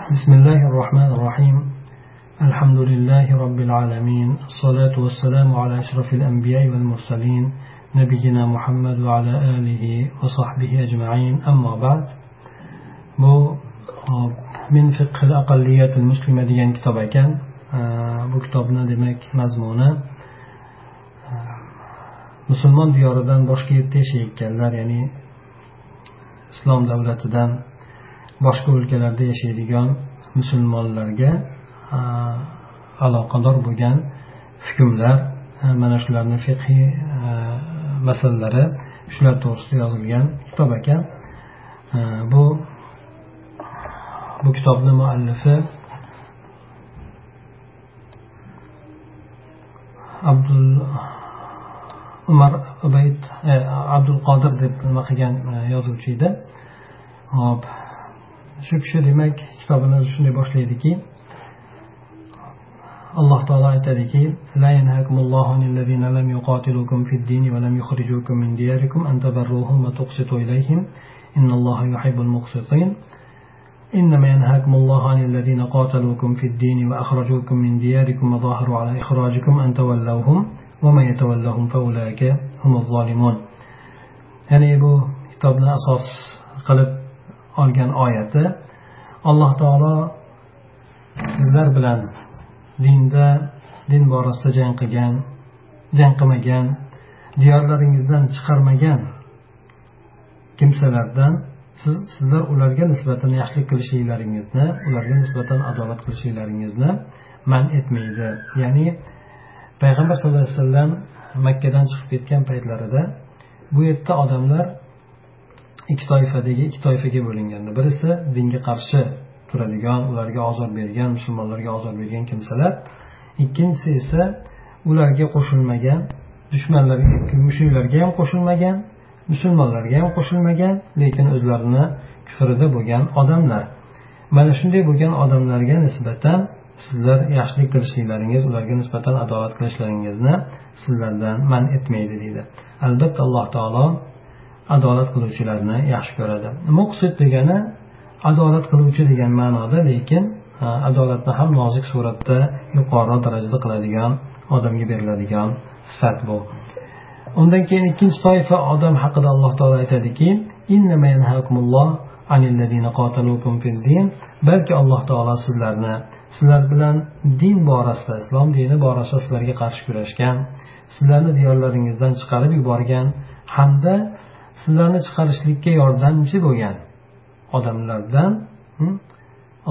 بسم الله الرحمن الرحيم الحمد لله رب العالمين الصلاة والسلام على أشرف الأنبياء والمرسلين نبينا محمد وعلى آله وصحبه أجمعين أما بعد bu min fiqhil aqalliyatil muslima degan kitob ekan bu kitobni demak mazmuni musulmon diyoridan boshqa yerda yashayotganlar ya'ni islom davlatidan boshqa o'lkalarda yashaydigan musulmonlarga aloqador bo'lgan hukmlar mana shularni fiqhiy masalalari shular to'g'risida yozilgan kitob ekan. Bu bu kitobni muallifi abdul umar ubayd e, abdul qodir deb nima qilgan e, yozuvchi edi. Hop. Shu kishi demak kitobini shunday boshlaydiki alloh taolo aytadiki لا ينهاكم الله عن الذين لم يقاتلوكم في الدين ولم يخرجوكم من دياركم أن تبروهم وتقسطوا إليهم إن الله يحب المقسطين إنما ينهاكم الله عن الذين قاتلوكم في الدين وأخرجوكم من دياركم وظاهروا على إخراجكم أن تولوهم ومن يتولهم فأولئك هم الظالمون يعني bu kitobni asos qilib olgan oyati alloh taolo sizlar bilan dinda din borasida jang qilgan jang qilmagan diyorlaringizdan chiqarmagan kimsalardan siz sizlar ularga nisbatan yaxshilik qilishliklaringizni ularga nisbatan adolat qilishliklaringizni man etmaydi. Ya'ni payg'ambar sallallohu alayhi vasallam makkadan chiqib ketgan paytlarida bu yerda odamlar ikki toifadagi ikki toifaga bo'linganda birisi dinga qarshi turadigan ularga ozor bergan musulmonlarga ozor bergan kimsalar. Ikkinchisi esa ularga qo'shilmagan dushmanlarga mushriklarga ham qo'shilmagan musulmonlarga ham qo'shilmagan lekin o'zlarini kufrida bo'lgan odamlar. Mana shunday bo'lgan odamlarga nisbatan sizlar yaxshilik qilishliklaringiz ularga nisbatan adolat qilishlaringizni sizlardan man etmaydi deydi. Albatta alloh taolo adolat qiluvchilarni yaxshi ko'radi. Muqsid degani adolat qiluvchi degan ma'noda lekin adolatni ham nozik suratda yuqori darajada qiladigan odamga beriladigan sifat bu. Undan keyin ikkinchi toifa odam haqida alloh taolo aytadiki balki alloh taolo sizlarni sizlar bilan din borasida islom dini borasida sizlarga qarshi kurashgan sizlarni diyorlaringizdan chiqarib yuborgan hamda sizlarni chiqarishlikka yordamchi bo'lgan odamlardan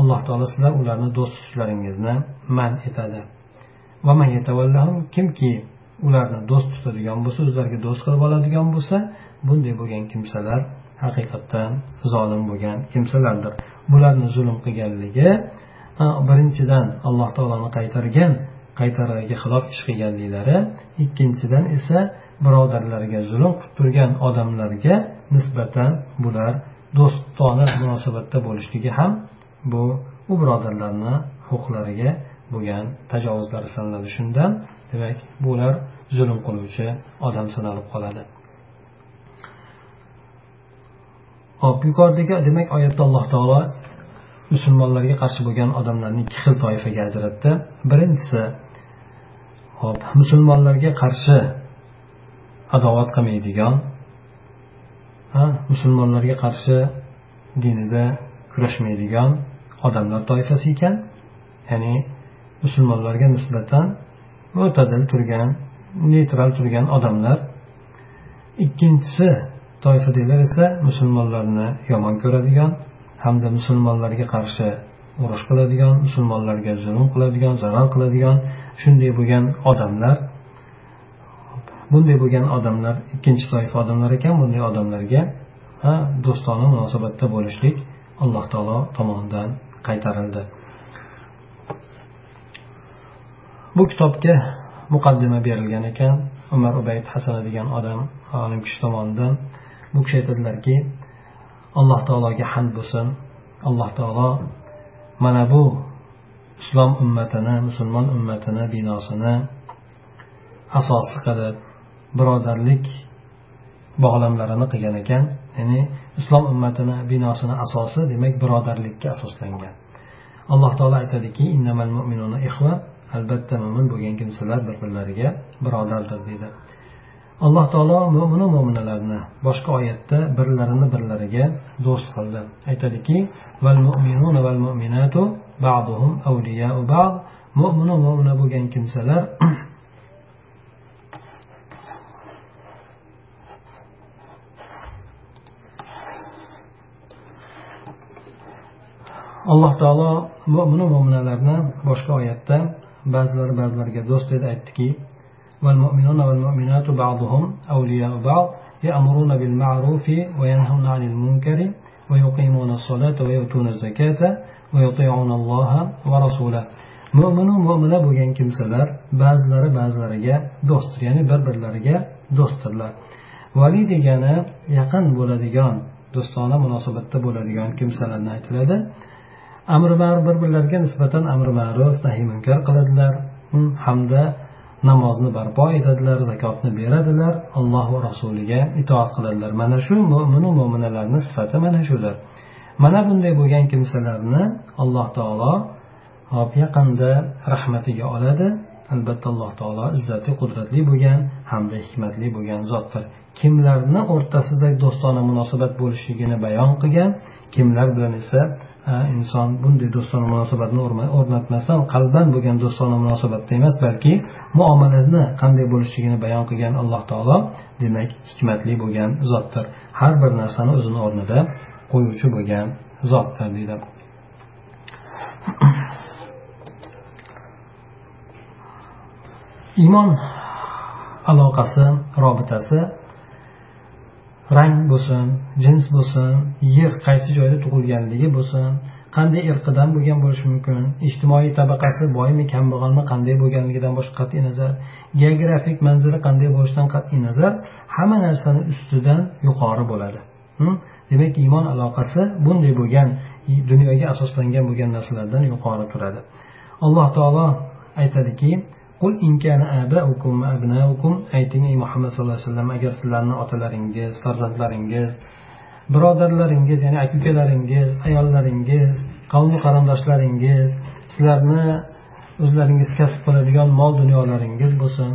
alloh taolo sizlar ularni do'st tutishlaringizni man etadi. Kimki ularni do'st tutadigan bo'lsa o'zlariga do'st qilib oladigan bo'lsa bunday bo'lgan kimsalar haqiqatdan zolim bo'lgan kimsalardir. Bularni zulm qilganligi birinchidan alloh taoloni qaytargan qaytarig'iga xilof ish qilganliklari ikkinchidan esa birodarlariga zulm qilib turgan odamlarga nisbatan bular do'stona munosabatda bo'lishligi ham bu u birodarlarni huquqlariga bo'lgan tajovuzlar sanaladi. Shundan demak bular zulm qiluvchi odam sanalib qoladi. Hop yuqoridagi demak oyatda alloh taolo musulmonlarga qarshi bo'lgan odamlarni ikki xil toifaga ajratdi. Birinchisi hop musulmonlarga qarshi adovat qilmaydigan musulmonlarga qarshi dinida kurashmaydigan odamlar toifasi ekan. Ya'ni musulmonlarga nisbatan mo'tadil turgan neytral turgan odamlar. Ikkinchisi toifadagilar esa musulmonlarni yomon ko'radigan hamda musulmonlarga qarshi urush qiladigan musulmonlarga zulm qiladigan zarar qiladigan shunday bo'lgan odamlar bunday bo'lgan odamlar ikkinchi toifa odamlar ekan bunday odamlarga do'stona munosabatda bo'lishlik alloh taolo tomonidan qaytarildi. Bu kitobga muqaddima berilgan ekan. Umar ubayd hasana degan odam olim kishi tomonidan bu kishi aytadilarki alloh taologa hamd bo'lsin. Alloh taolo mana bu islom ummatini musulmon ummatini binosini asosi qilib birodarlik bog'lamlarini qilgan ekan. Ya'ni islom ummatini binosini asosi demak birodarlikka asoslangan. Alloh taolo aytadiki albatta mo'min bo'lgan kimsalar bir birlariga birodardir deydi alloh taolo mo'minu mo'minalarni boshqa oyatda birlarini birlariga do'st qildi. Aytadiki val mu'minuna val mu'minatu mo'minu mo'mina bo'lgan kimsalar alloh taolo mo'minu mo'minalarni boshqa oyatda ba'zilari ba'zilariga do'st deb aytdiki والمؤمنون والمؤمنات بعضهم أولياء بعض. يأمرون بالمعروف وينهون عن المنكر ويقيمون الصلاة ويؤتون الزكاة. Mo'minu mo'mina bo'lgan kimsalar ba'zilari ba'zilariga do'stdir ya'ni bir birlariga do'stdirlar vali degani yaqin bo'ladigan do'stona munosabatda bo'ladigan kimsalarni aytiladi. Amri ma'ruf bir birlariga nisbatan amri ma'ruf nahiy munkar qiladilar. Hm, hamda namozni barpo etadilar zakotni beradilar. Alloh va rasuliga itoat qiladilar. Mana shu mo'minu mo'minalarni sifati mana shudir. Mana bunday bo'lgan kimsalarni alloh taolo hop yaqinda rahmatiga oladi. Albatta alloh taolo izzati qudratli bo'lgan hamda hikmatli bo'lgan zotdir. Kimlarni o'rtasida do'stona munosabat bo'lishligini bayon qilgan kimlar bilan esa inson bunday do'stona munosabatni o'rnatmasdan qalban bo'lgan do'stona munosabatda emas balki muomalani qanday bo'lishligini bayon qilgan alloh taolo demak hikmatli bo'lgan zotdir. Har bir narsani o'zini o'rnida qo'yuvchi bo'lgan zotdir deydi. Iymon aloqasi robitasi rang bo'lsin jins bo'lsin yer qaysi joyda tug'ilganligi bo'lsin qanday irqidan bo'lgan bo'lishi mumkin ijtimoiy tabaqasi boymi kambag'almi qanday bo'lganligidan boshqa qat'iy nazar geografik manzili qanday bo'lishidan qat'iy nazar hamma narsani ustidan yuqori bo'ladi. Demak iymon aloqasi bunday bo'lgan dunyoga asoslangan bo'lgan narsalardan yuqori turadi. Alloh taolo aytadiki qul inkana abaukum abnaukum ayting ey muhammad sallallohu alayhi vasallam agar sizlarni otalaringiz farzandlaringiz birodarlaringiz ya'ni aka ukalaringiz ayollaringiz qavmi qarindoshlaringiz sizlarni o'zlaringiz kasb qiladigan mol dunyolaringiz bo'lsin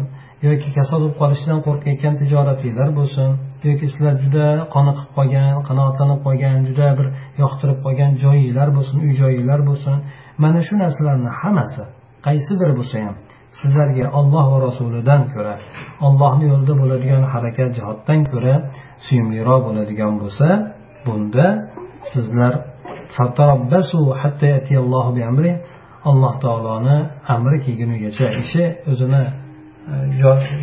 yoki kasal bo'lib qolishidan qo'rqayotgan tijoratinglar bo'lsin yoki sizlar juda qoniqib qolgan qanoatlanib qolgan juda bir yoqtirib qolgan joyinglar bo'lsin uy joyinglar bo'lsin. Mana shu narsalarni hammasi qaysi biri bo'lsa ham sizlarga olloh va rasulidan ko'ra ollohni yo'lida bo'ladigan harakat jihatdan ko'ra suyumliroq bo'ladigan bo'lsa bunda sizlar alloh taoloni amri kelgunigacha ishi o'zini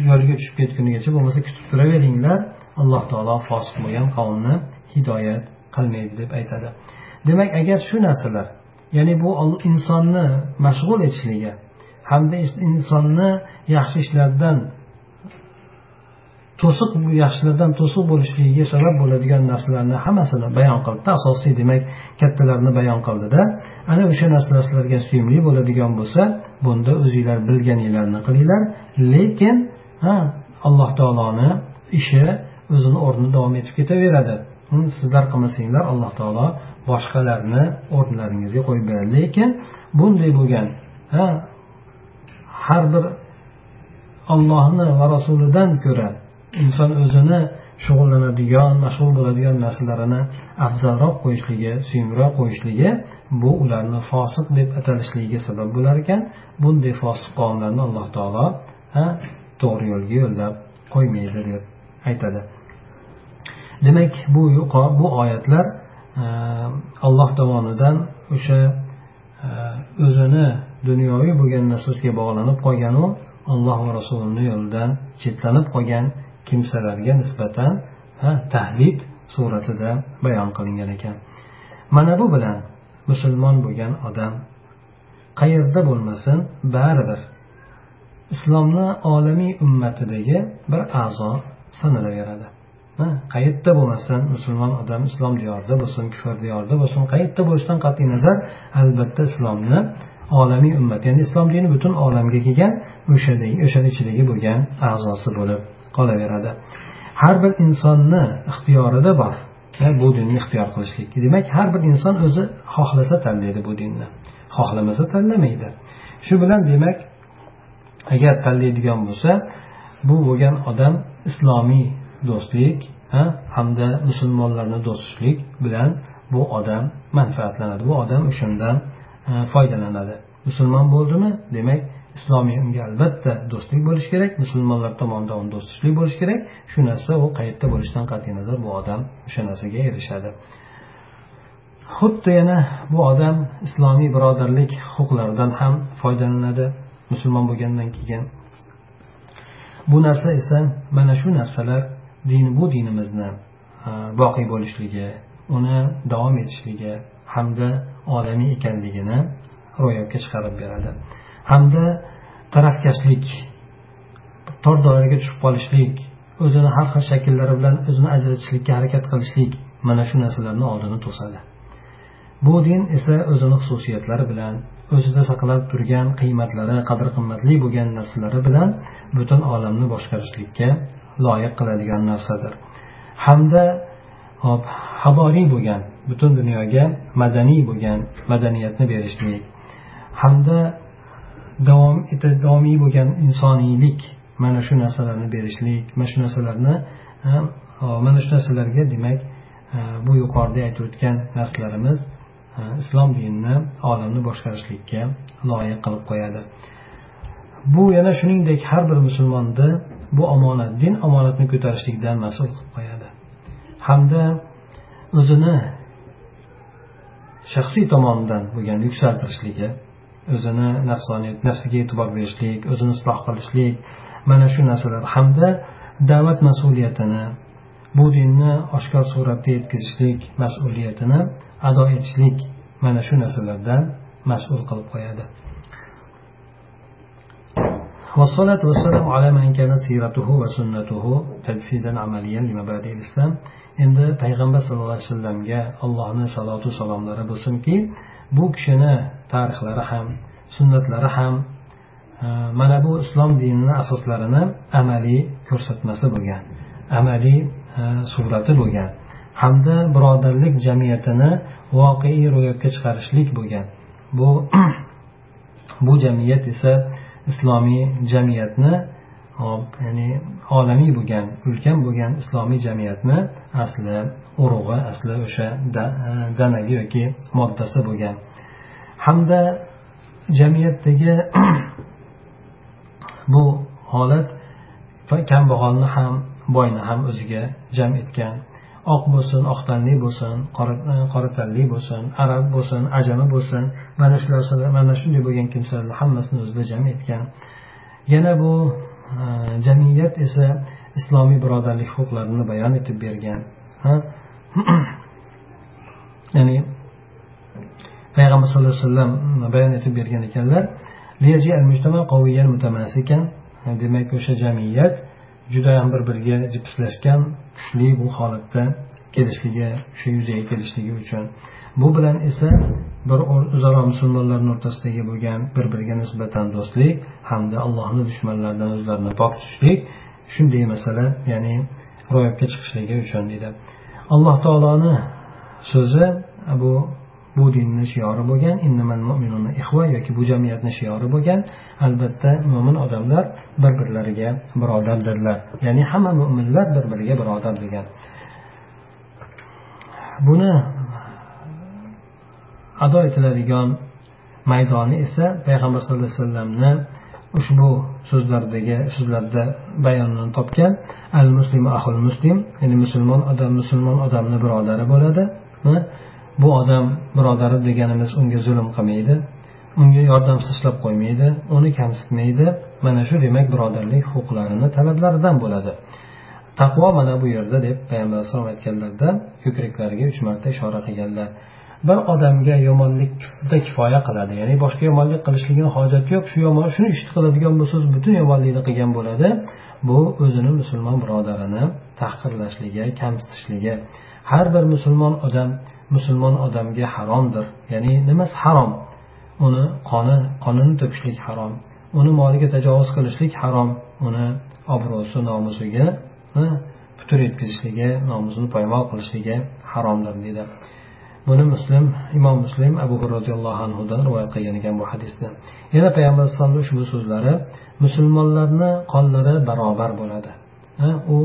yo'liga tushib ketgunigacha bo'lmasa kutib turaveringlar. Alloh taolo fosiq bo'lgan qavmni hidoyat qilmaydi deb aytadi. Demak agar shu narsalar ya'ni bu insonni mashg'ul etishligi hamda insonni yaxshi ishlardan to'siq yaxshilardan to'siq bo'lishligiga sabab bo'ladigan narsalarni hammasini bayon qilibdi asosiy demak kattalarni bayon qildida ana o'sha narsalar sizlarga suyumli bo'ladigan bo'lsa bunda o'zinglar bilganinglarni qilinglar. Lekin ha alloh taoloni ishi o'zini o'rnida davom etib ketaveradi. Sizlar qilmasanglar alloh taolo boshqalarni o'rnlaringizga qo'yib beradi. Lekin bunday bo'lgan ha har bir ollohni va rasulidan ko'ra inson o'zini shug'ullanadigan mashg'ul bo'ladigan narsalarini afzalroq qo'yishligi suyumroq qo'yishligi bu ularni fosiq deb atalishligiga sabab bo'lar ekan. Bunday fosiq qavmlarni alloh taolo to'g'ri yo'lga yo'llab qo'ymaydi deb aytadi. Demak bu bu oyatlar e, alloh tomonidan o'sha e, o'zini dunyoviy bo'lgan narsaga bog'lanib qolganu alloh va rasulini yo'lidan chetlanib qolgan kimsalarga nisbatan tahdid suratida bayon qilingan ekan. Mana bu bilan musulmon bo'lgan odam qayerda bo'lmasin baribir islomni olamiy ummatidagi bir a'zo sanalaveradi qayerda bo'lmasin musulmon odam islom diyorida bo'lsin kufr diyorida bo'lsin qayerda bo'lishidan qat'iy nazar albatta islomni olamiy ummat ya'ni islom dini butun olamga kelgan o'sha o'shani ichidagi bo'lgan a'zosi bo'lib qolaveradi. Har bir insonni ixtiyorida bor. E, bu dinni ixtiyor qilishlik demak har bir inson o'zi xohlasa tanlaydi bu dinni. Xohlamasa tanlamaydi. Shu bilan demak agar tanlaydigan bo'lsa bu bo'lgan odam islomiy do'stlik hamda musulmonlarni do'stlik bilan bu odam manfaatlanadi. Bu odam o'shandan e, foydalanadi. Musulmon bo'ldimi? Demak islomiy unga albatta do'stlik bo'lishi kerak musulmonlar tomonidan uni do'stlik bo'lishi kerak. Shu narsa u qayerda bo'lishidan qat'iy nazar bu odam o'sha narsaga erishadi. Xuddi yana bu odam islomiy birodarlik huquqlaridan ham foydalanadi musulmon bo'lgandan keyin. Bu narsa esa mana shu narsalar din bu dinimizni e, boqiy bo'lishligi uni davom etishligi hamda olamiy ekanligini ro'yobga chiqarib beradi. Hamda tarafkashlik tor doiraga tushib qolishlik o'zini har xil shakllari bilan o'zini ajratishlikka harakat qilishlik mana shu narsalarni oldini to'sadi. Bu din esa o'zini xususiyatlari bilan o'zida saqlanib turgan qiymatlari qadr qimmatli bo'lgan narsalari bilan butun olamni boshqarishlikka loyiq qiladigan narsadir. Hamda hop hadoriy bo'lgan butun dunyoga madaniy bo'lgan madaniyatni berishlik. Hamda davom davomiy bo'lgan insoniylik mana shu narsalarni berishlik mana shu narsalarni mana shu narsalarga demak bu yuqorida aytib o'tgan narsalarimiz islom dinini olamni boshqarishlikka loyiq qilib qo'yadi. Bu yana shuningdek har bir musulmonni bu omonat din omonatni ko'tarishlikdan mas'ul qilib qo'yadi. Hamda o'zini shaxsiy tomonidan bo'lgan yuksaltirishligi o'zini nafsoniyat nafsiga e'tibor berishlik o'zini isloh qilishlik mana shu narsalar hamda da'vat mas'uliyatini bu dinni oshkor suratda yetkazishlik mas'uliyatini ado etishlik mana shu narsalardan mas'ul qilib qo'yadi والصلاة والسلام على من كانت سيرته وسنته تجسيدا عمليا لمبادئ الإسلام endi payg'ambar sallallohu alayhi vasallamga allohni salotu salomlari bo'lsinki bu kishini tarixlari ham sunnatlari ham e, mana bu islom dinini asoslarini amaliy ko'rsatmasi bo'lgan amaliy e, surati bo'lgan hamda birodarlik jamiyatini voqeiy ro'yobga chiqarishlik bo'lgan. Bu bu jamiyat esa islomiy jamiyatni ya'ni olamiy bo'lgan ulkan bo'lgan islomiy jamiyatni asli urug'i asli o'sha danagi yoki moddasi bo'lgan. Hamda jamiyatdagi bu holat kambag'alni ham boyni ham o'ziga jam etgan. Oq bo'lsin oq tanli bo'lsin e, qora tanli bo'lsin arab bo'lsin ajami bo'lsin mana shular mana shunday bo'lgan kimsalarni hammasini o'zida jam etgan. Yana bu jamiyat esa islomiy birodarlik huquqlarini bayon etib bergan ya'ni payg'ambar sallallohu alayhi vasallam bayon etib bergan ekanlar demak o'sha jamiyat judayam bir biriga jipslashgan kuchli bu holatda kelishligi shu yuzaga kelishligi uchun. Bu bilan esa bir o'zaro musulmonlarni o'rtasidagi bo'lgan bir biriga nisbatan do'stlik hamda allohni dushmanlaridan o'zlarini pok tutishlik shunday masala ya'ni ro'yobga chiqishligi uchun deydi. Alloh taoloni so'zi bu bu dinni shiori bo'lgan yoki bu jamiyatni shiori bo'lgan. Albatta mo'min odamlar bir birlariga birodardirlar. Ya'ni hamma mo'minlar bir biriga birodar degan buni ado etiladigan maydoni esa payg'ambar sallallohu alayhi vasallamni ushbu so'zlardagi so'zlarda bayonini topgan al muslimu ahul muslim ya'ni musulmon odam musulmon odamni birodari bo'ladi. Bu odam birodari deganimiz unga zulm qilmaydi unga yordam tashlab qo'ymaydi uni kamsitmaydi. Mana shu demak birodarlik huquqlarini talablaridan bo'ladi. Taqvo mana bu yerda deb payg'ambar alayhisalom aytganlarida ko'kraklariga uch marta ishora qilganlar. Bir odamga yomonlikda kifoya qiladi ya'ni boshqa yomonlik qilishligini hojati yo'q shu yomon shuni ishni qiladigan bo'lsa butun yomonlikni qilgan bo'ladi. Bu o'zini musulmon birodarini tahqirlashligi kamsitishligi. Har bir musulmon odam musulmon odamga haromdir ya'ni nimasi harom? Uni qoni qonini to'kishlik harom uni moliga tajovuz qilishlik harom uni obro'si nomusiga putur yetkazishligi nomusini poymol qilishligi haromdir deydi. Buni muslim imom muslim abu roziyallohu anhudan rivoyat qilgan ekan bu hadisni yana payg'ambar alayhisalomni ushbu so'zlari musulmonlarni qonlari barobar bo'ladi. U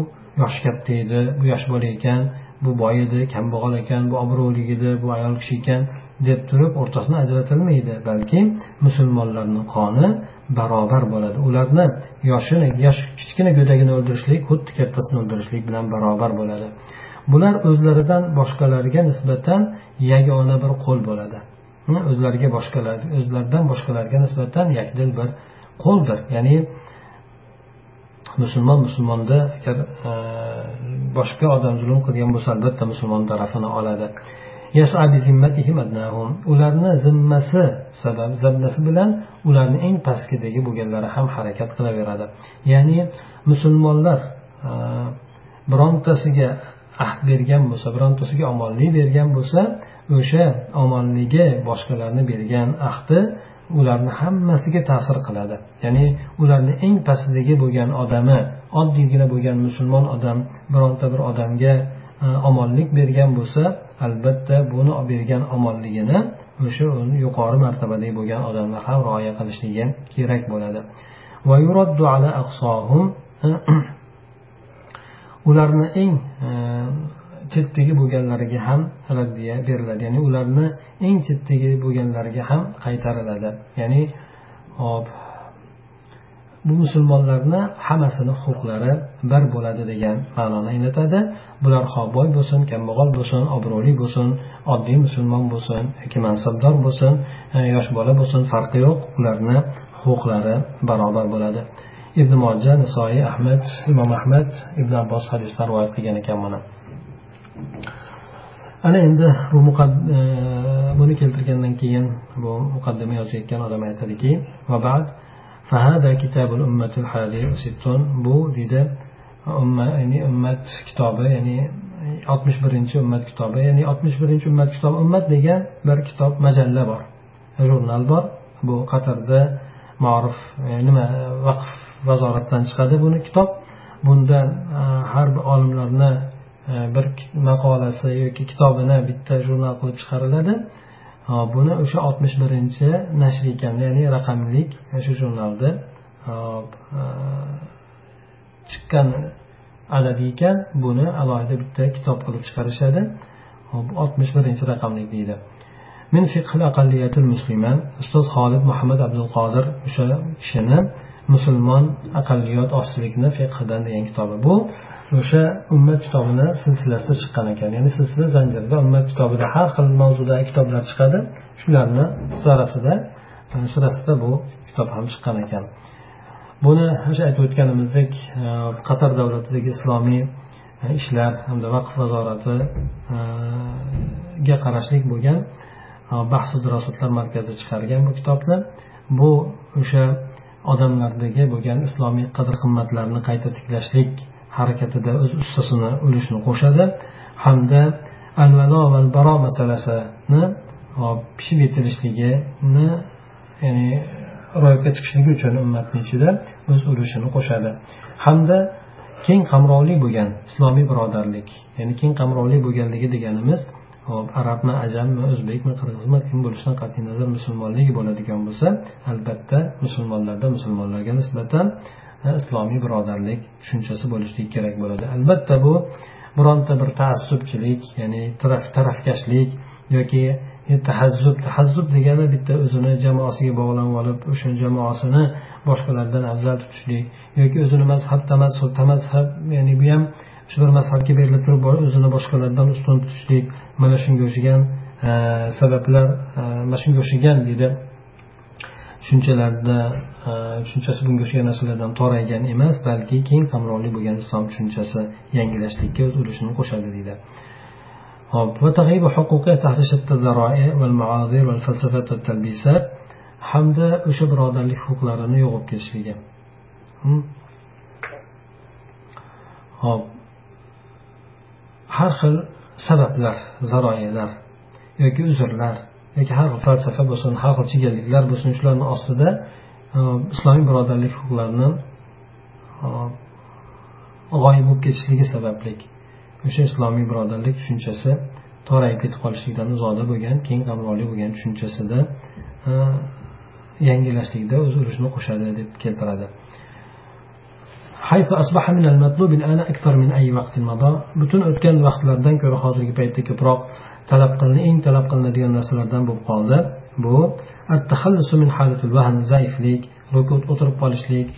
yoshi katta edi bu yosh bola ekan bu boy edi kambag'al ekan bu obro'li edi bu ayol kishi ekan deb turib o'rtasini ajratilmaydi balki musulmonlarni qoni barobar bo'ladi. Ularni yoshini yosh kichkina go'dagini o'ldirishlik xuddi kattasini o'ldirishlik bilan barobar bo'ladi. Bular o'zlaridan boshqalarga nisbatan yagona bir qo'l bo'ladi. O'zlariga boshqalar o'zlaridan boshqalarga nisbatan yakdil bir qo'ldir. Ya'ni musulmon musulmonda agar e, boshqa odam zulm qilgan bo'lsa albatta musulmon tarafini oladi. Ularni zimmasi sabab zimmasi bilan ularni eng pastkidagi bo'lganlari ham harakat qilaveradi. Ya'ni musulmonlar birontasiga ahd bergan bo'lsa birontasiga omonlik bergan bo'lsa o'sha omonligi boshqalarni bergan ahdi ularni hammasiga ta'sir qiladi. Ya'ni ularni eng pastdagi bo'lgan odami oddiygina bo'lgan musulmon odam bironta bir odamga omonlik bergan bo'lsa albatta buni bergan omonligini o'sha yuqori martabadagi bo'lgan odamlar ham rioya qilishligi kerak bo'ladi. Ularni eng e, chetdagi bo'lganlariga ham raddiya beriladi. Ya'ni ularni eng chetdagi bo'lganlariga ham qaytariladi. Ya'ni hop bu musulmonlarni hammasini huquqlari bir bo'ladi degan ma'noni anglatadi. Bular ho boy bo'lsin kambag'al bo'lsin obro'li bo'lsin oddiy musulmon bo'lsin yoki mansabdor bo'lsin e, yosh bola bo'lsin farqi yo'q. Ularni huquqlari barobar bo'ladi. Ibn moja nisoiy ahmad imom ahmad ibn abbos hadisdan rivoyat qilgan ekan buni. Ana endi bu e, buni keltirgandan keyin bu muqaddima yozayotgan odam aytadiki فهذا كتاب الأمة الحادي وستون bu deydi umma ya'ni ummat kitobi ya'ni oltmish birinchi ummat kitobi ya'ni oltmish birinchi ummat kitobi ummat degan bir kitob majalla bor jurnal bor bu qatarda ma'ruf e, nima vaqf vazoratidan chiqadi buni kitob bunda e, har bir olimlarni e, bir maqolasi yoki kitobini bitta jurnal qilib chiqariladi buni o'sha oltmish birinchi nashr ekan ya'ni raqamlik shu jurnalda chiqqan adadi ekan. Buni alohida bitta kitob qilib chiqarishadi. Oltmish birinchi raqamli deydi. Min ustoz xolid muhammad abdulqodir o'sha kishini musulmon aqalliyot ostilikni fiqhidan degan kitobi. Bu o'sha ummat kitobini silsilasida chiqqan ekan. Ya'ni silsila zanjirida ummat kitobida har xil mavzudagi kitoblar chiqadi. Shularni sirasida e, sirasida bu kitob ham chiqqan ekan. Buni o'sha aytib o'tganimizdek e, qatar davlatidagi islomiy e, ishlar hamda vaqf nazoratiga qarashlik bo'lgan bahsi dirosatlar markazi chiqargan bu kitobni. Bu o'sha odamlardagi bo'lgan islomiy qadr qimmatlarni qayta tiklashlik harakatida o'z ustasini ulushini qo'shadi hamda al valo va baro masalasini pishib yetilishligini ya'ni ro'yobga chiqishligi uchun ummatni ichida o'z ulushini qo'shadi. Hamda keng qamrovli bo'lgan islomiy birodarlik ya'ni keng qamrovli bo'lganligi deganimiz hop arabmi ajammi o'zbekmi qirg'izmi kim bo'lishidan qat'iy nazar musulmonligi bo'ladigan bo'lsa albatta musulmonlarda musulmonlarga nisbatan e, islomiy birodarlik tushunchasi bo'lishligi kerak bo'ladi. Albatta bu bironta bir taassubchilik ya'ni tarafkashlik yoki E, tahazzub tahazzub degani bitta o'zini jamoasiga bog'lanib olib o'sha jamoasini boshqalardan afzal tutishlik yoki o'zini mazhab tamazhab ya'ni bu ham shu bir mazhabga berilib turib o'zini boshqalardan ustun tutishlik mana shunga o'xshagan e, sabablar e, mana shunga o'xshagan deydi tushunchalarda tushunchasi bunga o'xshagan narsalardan toraygan emas balki keng qamrovli bo'lgan islom tushunchasi yangilashlikka o'z ulushini qo'shadi deydi وتغيب حقوقه تحت شتى الذرائع والمعاذير والفلسفات والتلبيسات hamda o'sha birodarlik huquqlarini yo'qolib ketishligi hop har xil sabablar zaroyalar yoki uzrlar yoki har xil falsafa bo'lsin har xil chigalliklar bo'lsin shularni ostida e, islomiy birodarlik huquqlarini e, g'oyib bo'lib ketishligi sababli o'sha islomiy birodarlik tushunchasi torayib ketib qolishlikdan uzoqda bo'lgan keng qamrovli bo'lgan tushunchasida yangilashlikda o'z ulushini qo'shadi deb keltiradi حيث أصبح من المطلوب الآن أكثر من أي وقت مضى butun o'tgan vaqtlardan ko'ra hozirgi paytda ko'proq talab qilingan eng talab qilinadigan narsalardan bo'lib qoldi bu التخلص من حالة الوهن zaiflik o'tirib qolishlik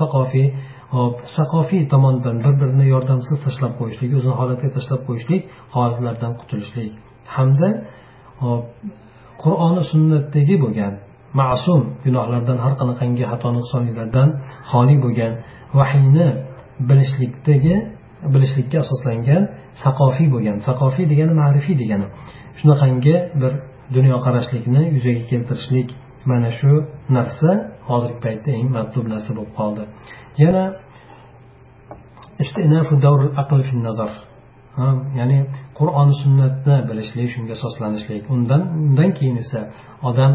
saqofiy hop saqofiy tomondan bir birini yordamsiz tashlab qo'yishlik o'zini holatiga tashlab qo'yishlik holatlardan qutulishlik. Hamda hop qur'oni sunnatdagi bo'lgan ma'sum gunohlardan har qanaqangi xato nuqsonliklardan xoli bo'lgan vahiyni bilishlikdagi bilishlikka asoslangan saqofiy bo'lgan. Saqofiy degani ma'rifiy degani. Shunaqangi bir dunyoqarashlikni yuzaga keltirishlik mana shu narsa hozirgi paytda eng matlub narsa bo'lib qoldi. Yana ya'ni qur'oni sunnatni bilishlik shunga asoslanishlik. Undan undan keyin esa odam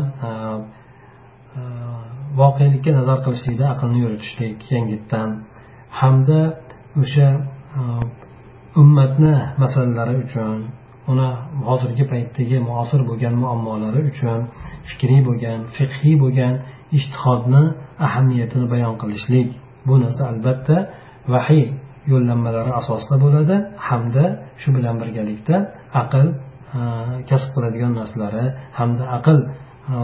voqelikka nazar qilishlikda aqlni yuritishlik yangitdan hamda o'sha ummatni masalalari uchun uni hozirgi paytdagi muosir bo'lgan muammolari uchun fikriy bo'lgan fiqhiy bo'lgan ishtihodni ahamiyatini bayon qilishlik. Bu narsa albatta vahiy yo'llanmalari asosida bo'ladi. Hamda shu bilan birgalikda aql e, kasb qiladigan narsalari hamda aql e,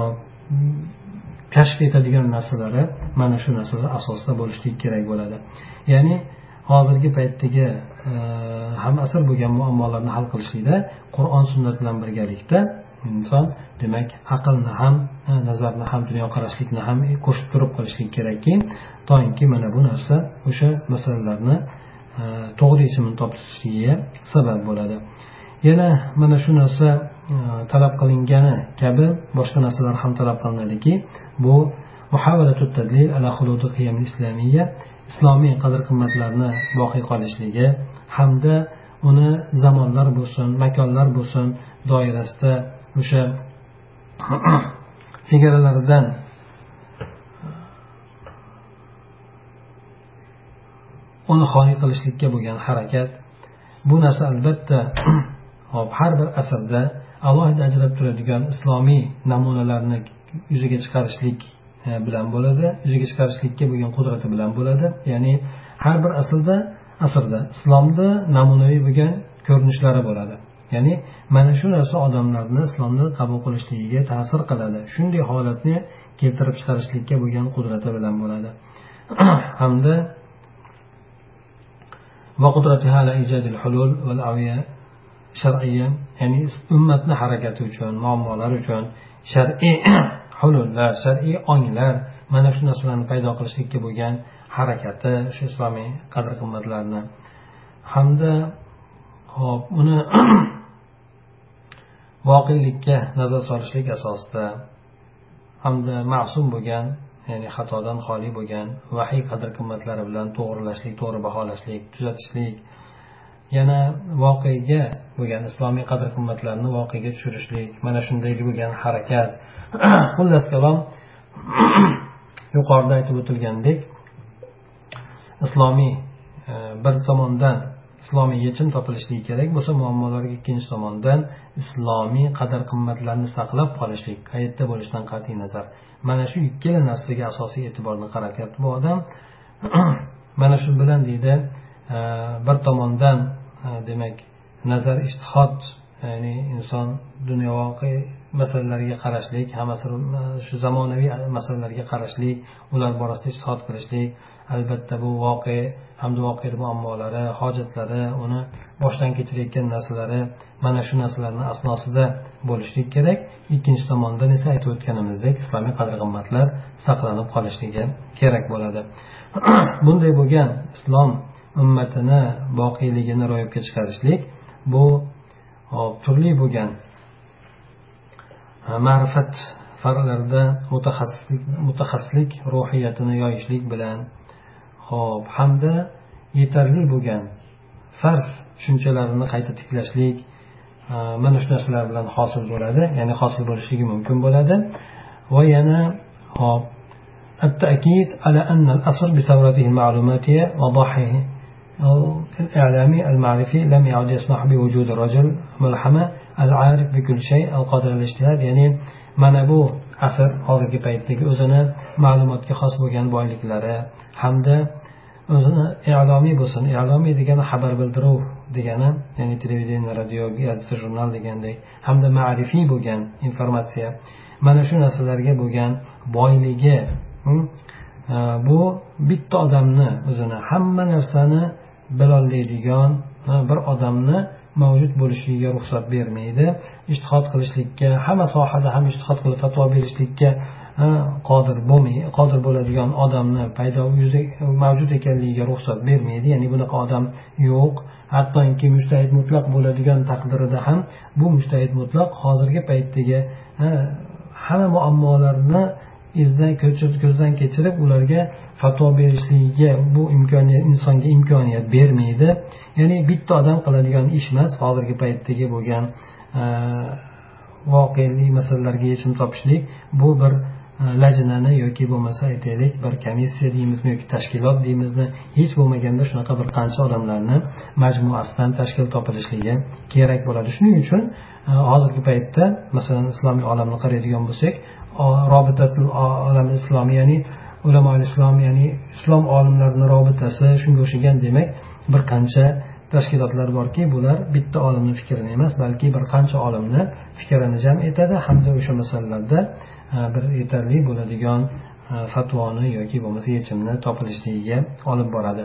kashf etadigan narsalari mana shu narsalar asosida bo'lishligi kerak bo'ladi. Ya'ni hozirgi paytdagi e, ham asr bo'lgan muammolarni hal qilishlikda qur'on sunnat bilan birgalikda inson demak aqlni ham e, nazarni ham dunyoqarashlikni ham qo'shib turib qilishlik kerakki toinki mana bu narsa o'sha masalalarni e, to'g'ri yechimini topishligiga sabab bo'ladi. Yana mana shu narsa talab qilingani kabi boshqa narsalar ham talab qilinadiki bu islomiy qadr qimmatlarni boqiy qolishligi hamda uni zamonlar bo'lsin makonlar bo'lsin doirasida o'sha chegaralaridan uni xoli qilishlikka bo'lgan harakat. Bu narsa albatta hop har bir asrda alohida ajrab turadigan islomiy namunalarni yuzaga chiqarishlik bilan bo'ladi yuzaga chiqarishlikka bo'lgan qudrati bilan bo'ladi ya'ni har bir asrda asrda islomni namunaviy bo'lgan ko'rinishlari bo'ladi ya'ni mana shu narsa odamlarni islomni qabul qilishligiga ta'sir qiladi shunday holatni keltirib chiqarishlikka bo'lgan qudrati bilan bo'ladi hamda وقدرتها على إيجاد الحلول والأوعية shar'iy ya'ni ummatni harakati uchun muammolar uchun shar'iy hulullar shar'iy onglar mana shu narsalarni paydo qilishlikka bo'lgan harakati shu islomiy qadr qimmatlarni hamda hop uni voqelikka nazar solishlik asosida hamda ma'sum bo'lgan ya'ni xatodan xoli bo'lgan vahiy qadr qimmatlari bilan to'g'rilashlik to'g'ri baholashlik tuzatishlik yana voqega bo'lgan islomiy qadr qimmatlarni voqega tushirishlik mana shunday bo'lgan harakat. Xullas kalom yuqorida aytib o'tilgandek islomiy e, bir tomondan islomiy yechim topilishligi kerak bo'lsa muammolarga ikkinchi tomondan islomiy qadr qimmatlarni saqlab qolishlik qayerda bo'lishidan qat'iy nazar. Mana shu ikkala narsaga asosiy e'tiborni qaratyapti bu odam. Mana shu bilan deydi e, bir tomondan demak nazar ishtihod ya'ni inson dunyovoqiy masalalarga qarashlik hammasi shu zamonaviy masalalarga qarashlik ular borasida ishtihod qilishlik albatta bu voqe hamda voqe muammolari hojatlari uni boshdan kechirayotgan narsalari mana shu narsalarni asnosida bo'lishlik kerak. Ikkinchi tomondan esa aytib o'tganimizdek islomiy qadr qimmatlar saqlanib qolishligi kerak bo'ladi. Bunday bo'lgan islom ummatini boqiyligini ro'yobga chiqarishlik bu turli bo'lgan ma'rifat farlarida mutaxassislik mutaxassislik ruhiyatini yoyishlik bilan ho'p hamda yetarli bo'lgan farz tushunchalarini qayta tiklashlik mana shu narsalar bilan hosil bo'ladi ya'ni hosil bo'lishligi mumkin bo'ladi va yana hop التأكيد على أن الأصل بثورته المعلوماتية وضحه الإعلامي المعرفي لم يعد يسمح بوجود الرجل ملحمة العارف بكل شيء أو قادر على الاجتهاد يعني mana bu asr hozirgi paytdagi o'zini ma'lumotga xos bo'lgan boyliklari hamda o'zini i'lomiy bo'lsin i'lomiy degani xabar bildiruv degani ya'ni televideniya radio gazeta jurnal degandek hamda ma'rifiy bo'lgan informatsiya mana shu narsalarga bo'lgan boyligi hm, bu bitta odamni o'zini hamma narsani bilolmaydigan bir odamni mavjud bo'lishiga ruxsat bermaydi. Ishtihod qilishlikka hamma sohada ham ishtihod qilib fatvo berishlikka qodir bo'lmay qodir bo'ladigan odamni paydo mavjud ekanligiga ruxsat bermaydi. Ya'ni bunaqa odam yo'q. Hattoki mushtahid mutlaq bo'ladigan taqdirida ham bu mushtahid mutlaq hozirgi paytdagi hamma muammolarni izdan ko'zdan kechirib ularga fatvo berishligiga bu imkoniyat insonga imkoniyat bermaydi. Ya'ni bitta odam qiladigan ish emas hozirgi paytdagi bo'lgan e, voqelik masalalarga yechim topishlik bu bir e, lajnani yoki bo'lmasa aytaylik bir komissiya deymizmi yoki tashkilot deymizmi hech bo'lmaganda shunaqa bir qancha odamlarni majmuasidan tashkil topilishligi kerak bo'ladi. Shuning uchun e, hozirgi paytda masalan islomiy olamni qaraydigan bo'lsak robitatul olami islomiy ya'ni ulamo islom ya'ni islom olimlarini robitasi shunga o'xshagan demak bir qancha tashkilotlar borki bular bitta olimni fikrini emas balki bir qancha olimni fikrini jam etadi hamda o'sha masalalarda e, bir yetarli bo'ladigan e, fatvoni yoki bo'lmasa yechimni topilishligiga olib boradi.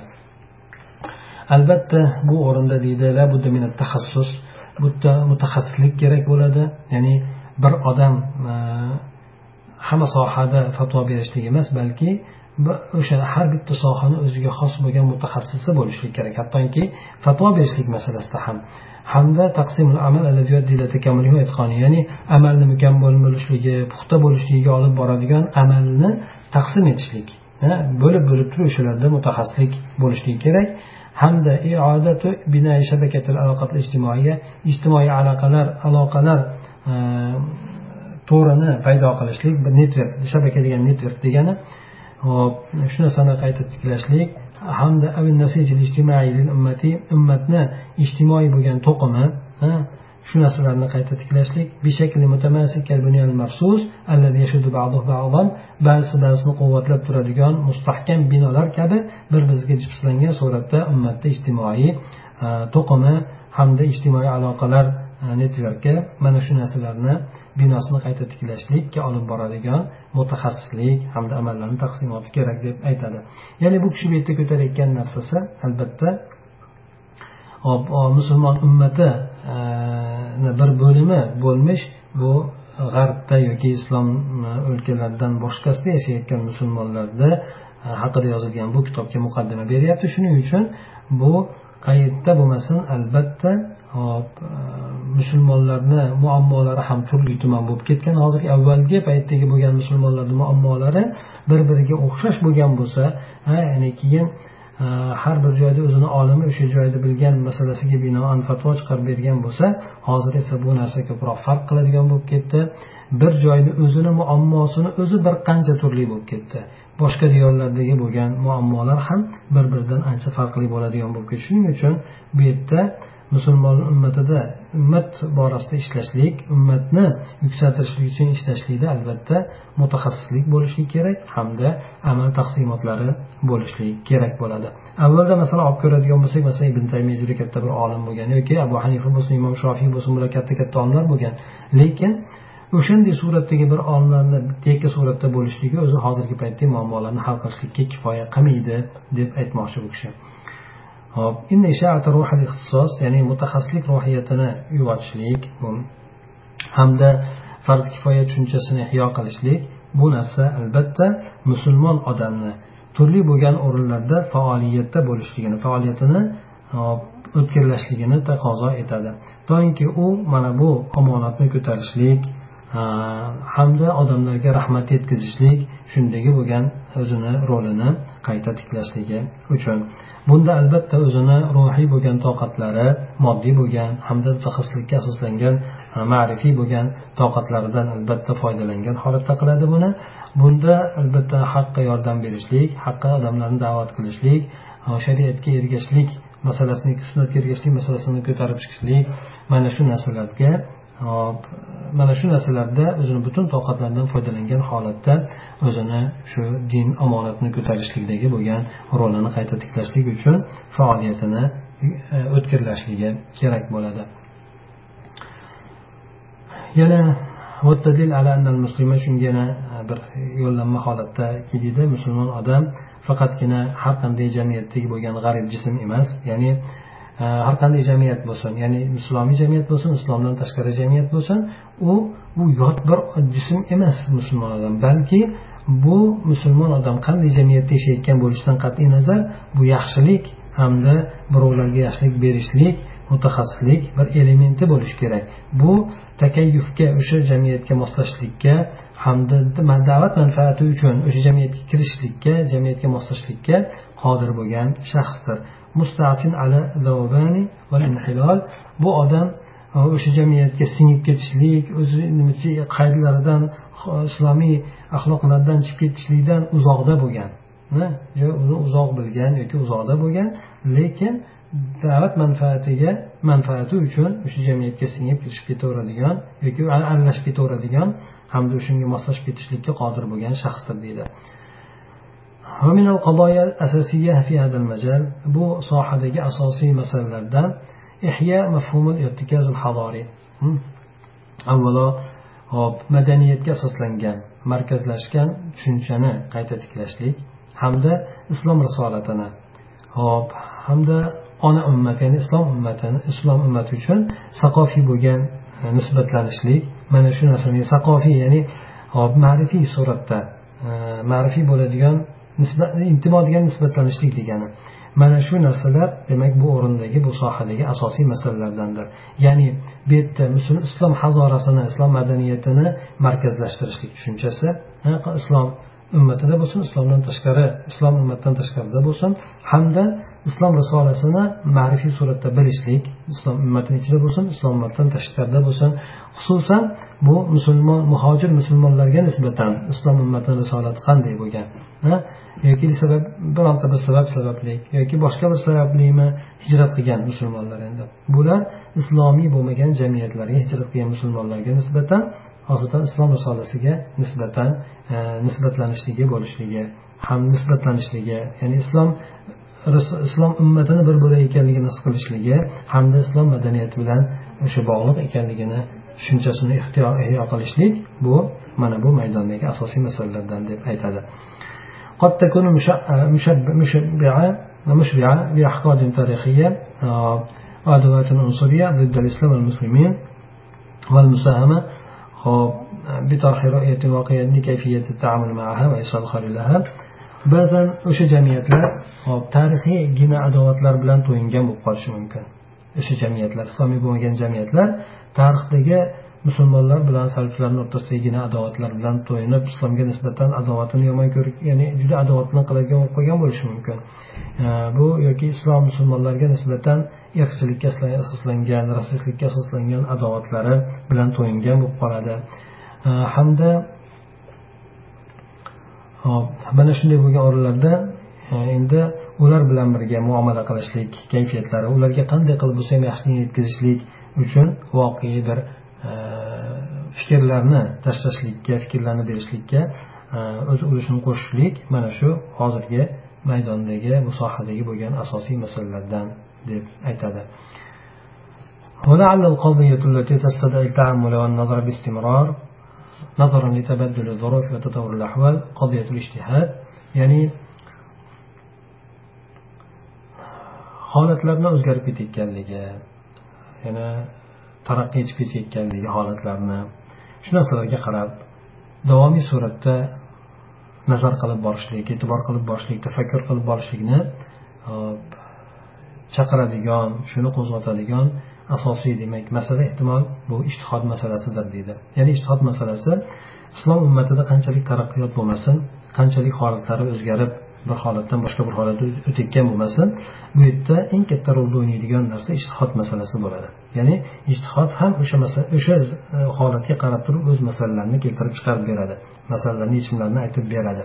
Albatta bu o'rinda deydi taxassus bu mutaxassislik kerak bo'ladi ya'ni bir odam e, hamma sohada fatvo berishlik emas balki o'sha har bitta sohani o'ziga xos bo'lgan mutaxassisi bo'lishlik kerak. Hattoki fatvo berishlik masalasida ham. Hamda taqsimul amal ya'ni amalni mukammal bo'lishligi puxta bo'lishligiga olib boradigan amalni taqsim etishlik bo'lib bo'lib turib o'shalarda mutaxassislik bo'lishligi kerak. Hamda ijtimoiy aloqalar aloqalar to'rini paydo qilishlik bir shabaka degan network degani hop shu narsani qayta tiklashlik. Hamda ummatni ijtimoiy bo'lgan to'qimi shu narsalarni qayta tiklashlik. Ba'zi ba'zini quvvatlab turadigan mustahkam binolar kabi bir biriga jipslangan suratda ummatda ijtimoiy e, to'qimi hamda ijtimoiy aloqalar netverkka mana shu narsalarni binosini qayta tiklashlikka olib boradigan mutaxassislik hamda amallarni taqsimoti kerak deb aytadi. Ya'ni bu kishi bu yerda ko'tarayotgan narsasi albatta musulmon ummati e, bir bo'limi bo'lmish bu g'arbda yoki islom e, o'lkalaridan boshqasida yashayotgan musulmonlarda e, haqida yozilgan bu kitobga muqaddima beryapti. Shuning uchun bu qayerda bo'lmasin. Albatta hop musulmonlarni muammolari ham turli tuman bo'lib ketgan. Hozirgi avvalgi paytdagi bo'lgan musulmonlarni muammolari bir biriga o'xshash bo'lgan bo'lsa ya'ni keyin har bir joyda o'zini olimi o'sha joyda bilgan masalasiga binoan fatvo chiqarib bergan bo'lsa hozir esa bu narsa ko'proq farq qiladigan bo'lib ketdi. Bir joyni o'zini muammosini o'zi bir qancha turli bo'lib ketdi. Boshqa diyorlardagi bo'lgan muammolar ham bir biridan ancha farqli bo'ladigan bo'lib ketdi. Shuning uchun bu yerda musulmon ummatida ummat borasida ishlashlik ummatni yuksaltirishlik uchun ishlashlikda albatta mutaxassislik bo'lishi kerak hamda amal taqsimotlari bo'lishi kerak bo'ladi. Avvalda masalan olib ko'radigan bo'lsak masalan ibn taymiya juda katta bir olim bo'lgan yoki abu hanifa bo'lsin imom shofiy bo'lsin bular katta katta olimlar bo'lgan. Lekin o'shanday suratdagi bir olimlarni yakka suratda bo'lishligi o'zi hozirgi paytdagi muammolarni hal qilishlikka kifoya qilmaydi deb aytmoqchi bu kishi. Hop ixtisos ya'ni mutaxassislik ruhiyatini uyg'otishlik hamda farz kifoya tushunchasini ihyo qilishlik bu narsa albatta musulmon odamni turli bo'lgan o'rinlarda faoliyatda bo'lishligini faoliyatini o'tkirlashligini taqozo etadi. Doimki u mana bu omonatni ko'tarishlik hamda odamlarga rahmat yetkazishlik shundagi bo'lgan o'zini rolini qayta tiklashligi uchun. Bunda albatta o'zini ruhiy bo'lgan toqatlari moddiy bo'lgan hamda mutaxassislikka asoslangan e, ma'rifiy bo'lgan toqatlaridan albatta foydalangan holatda qiladi buni. Bunda albatta haqqa yordam berishlik haqqa odamlarni da'vat qilishlik e, shariatga ergashishlik masalasini sunnatga ergashishlik masalasini ko'tarib chiqishlik mana shu narsalarga hop mana shu narsalarda o'zini butun toqatlaridan foydalangan holatda o'zini shu din omonatini ko'tarishlikdagi bo'lgan rolini qayta tiklashlik uchun faoliyatini e, o'tkirlashligi kerak bo'ladi. Yana shunga yana e, bir yo'llanma holatda deydi musulmon odam faqatgina har qanday jamiyatdagi bo'lgan g'arib jism emas ya'ni har qanday jamiyat bo'lsin ya'ni islomiy jamiyat bo'lsin islomdan tashqari jamiyat bo'lsin u bu yot bir jism emas musulmon odam. Balki bu musulmon odam qanday jamiyatda yashayotgan bo'lishidan qat'iy nazar bu yaxshilik hamda birovlarga yaxshilik berishlik mutaxassislik bir elementi bo'lishi kerak. Bu takayyufga o'sha jamiyatga moslashishlikka hamda da'vat manfaati uchun o'sha jamiyatga kirishlikka jamiyatga moslashishlikka qodir bo'lgan shaxsdir. Mustasin ala bu odam e, o'sha jamiyatga singib ketishlik o'zi qaydlaridan islomiy axloqlardan chiqib ketishlikdan uzoqda bo'lgan. Hm? Uni uzoq bilgan yoki uzoqda bo'lgan lekin da'vat manfaatiga manfaati uchun o'sha jamiyatga singib kirishib ketaveradigan yoki aralashib ketaveradigan hamda shunga moslashib ketishlikka qodir bo'lgan shaxsdir deydi. ومن القضايا الأساسية في هذا المجال bu sohadagi asosiy masalalardan إحياء مفهوم الارتكاز الحضاري avvalo hop madaniyatga asoslangan markazlashgan tushunchani qayta tiklashlik hamda islom risolatini hop hamda ona ummat ya'ni islom ummatini islom ummati uchun saqofiy bo'lgan e, nisbatlanishlik mana shu narsani saqofiy ya'ni ma'rifiy suratda e, ma'rifiy bo'ladigan intimo degan nisbatlanishlik degani. Mana shu narsalar demak bu o'rindagi bu sohadagi asosiy masalalardandir. Ya'ni bu yerda islom hazorasini islom madaniyatini markazlashtirishlik tushunchasi islom ummatida bo'lsin islomdan tashqari islom ummatidan tashqarida bo'lsin hamda islom risolasini ma'rifiy suratda bilishlik islom ummatini ichida bo'lsin islom ummatidan tashqarida bo'lsin. Xususan bu musulmon muhojir musulmonlarga nisbatan islom ummatini risolati qanday bo'lgan yoki sabab bironta bir sabab sababli yoki boshqa bir sabablimi hijrat qilgan musulmonlar endi? Bular islomiy bo'lmagan jamiyatlarga hijrat qilgan musulmonlarga nisbatan xosatan islom risolasiga nisbatan e, nisbatlanishligi bo'lishligi ham nisbatlanishligi ya'ni islom islom ummatini bir bo'lak ekanligini his qilishligi hamda islom madaniyati bilan o'sha bog'liq ekanligini tushunchasini ihyo qilishlik bu mana bu maydondagi asosiy masalalardan deb aytadi قد تكون مشبعة مشبعة بأحقاد تاريخية وأدوات عنصرية ضد الإسلام والمسلمين والمساهمة بطرح رؤية واقعية لكيفية التعامل معها وإيصال الخير لها ba'zan o'sha jamiyatlar hop tarixiygina adovatlar bilan to'yingan bo'lib qolishi mumkin. O'sha jamiyatlar islomiy bo'lmagan jamiyatlar tarixdagi musulmonlar bilan salbchilarni o'rtasidagigina adovatlar bilan to'yinib islomga nisbatan adovatini yomon ko'rib ya'ni juda adovat bilan qiladigan bo'lib qolgan bo'lishi mumkin. Bu yoki islom musulmonlarga nisbatan irqchilikka asoslangan rasistlikka asoslangan adovatlari bilan to'yingan bo'lib qoladi. Hamda hop mana shunday bo'lgan o'rinlarda endi ular bilan birga muomala qilishlik kayfiyatlari ularga qanday qilib bo'lsa ham yaxshilik yetkazishlik uchun voqea bir fikrlarni tashlashlikka fikrlarni berishlikka o'z ulushini qo'shishlik mana shu hozirgi maydondagi bu sohadagi bo'lgan asosiy masalalardan deb aytadi ولعل القضية التي تستدعي التعامل والنظر باستمرار نظرا لتبدل الظروف وتطور الأحوال قضية الاجتهاد يعني holatlarni o'zgarib ketayotganligi yana taraqqiy etib ketayotganligi holatlarni shu narsalarga qarab davomiy suratda nazar qilib borishlik e'tibor qilib borishlik tafakkur qilib borishlikni chaqiradigan shuni qo'zg'atadigan asosiy demak masala ehtimol bu ishtihod masalasidir deydi. Ya'ni ishtihod masalasi islom ummatida qanchalik taraqqiyot bo'lmasin qanchalik holatlari o'zgarib bir holatdan boshqa bir holatga o'tayotgan bo'lmasin bu yerda eng katta rolni o'ynaydigan narsa ishtihod masalasi bo'ladi. Ya'ni ishtihod ham o'sha o'sha e, holatga qarab turib o'z masalalarini keltirib chiqarib beradi masalalarni yechimlarini aytib beradi.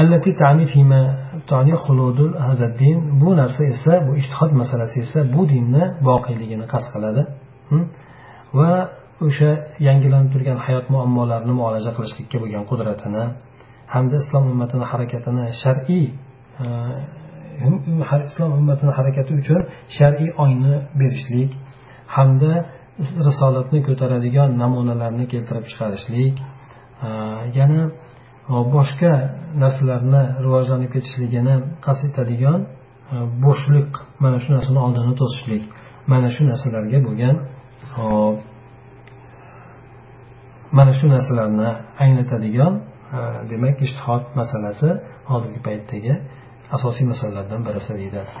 allati tani fima tani xuludul din bu narsa esa bu ijtihod masalasi esa bu dinni boqiyligini qasd qiladi. Va o'sha yangilanib turgan hayot muammolarini muolaja qilishlikka bo'lgan qudratini hamda islom ummatini harakatini shar'iy har islom ummatini harakati uchun shar'iy ongni berishlik hamda risolatni ko'taradigan namunalarni keltirib chiqarishlik. E, yana boshqa narsalarni rivojlanib ketishligini qasd etadigan e, bo'shliq mana shu narsani oldini to'sishlik mana shu narsalarga bo'lgan e, mana shu narsalarni anglatadigan e, demak ishtihod masalasi hozirgi paytdagi asosiy masalalardan birisi deyiladi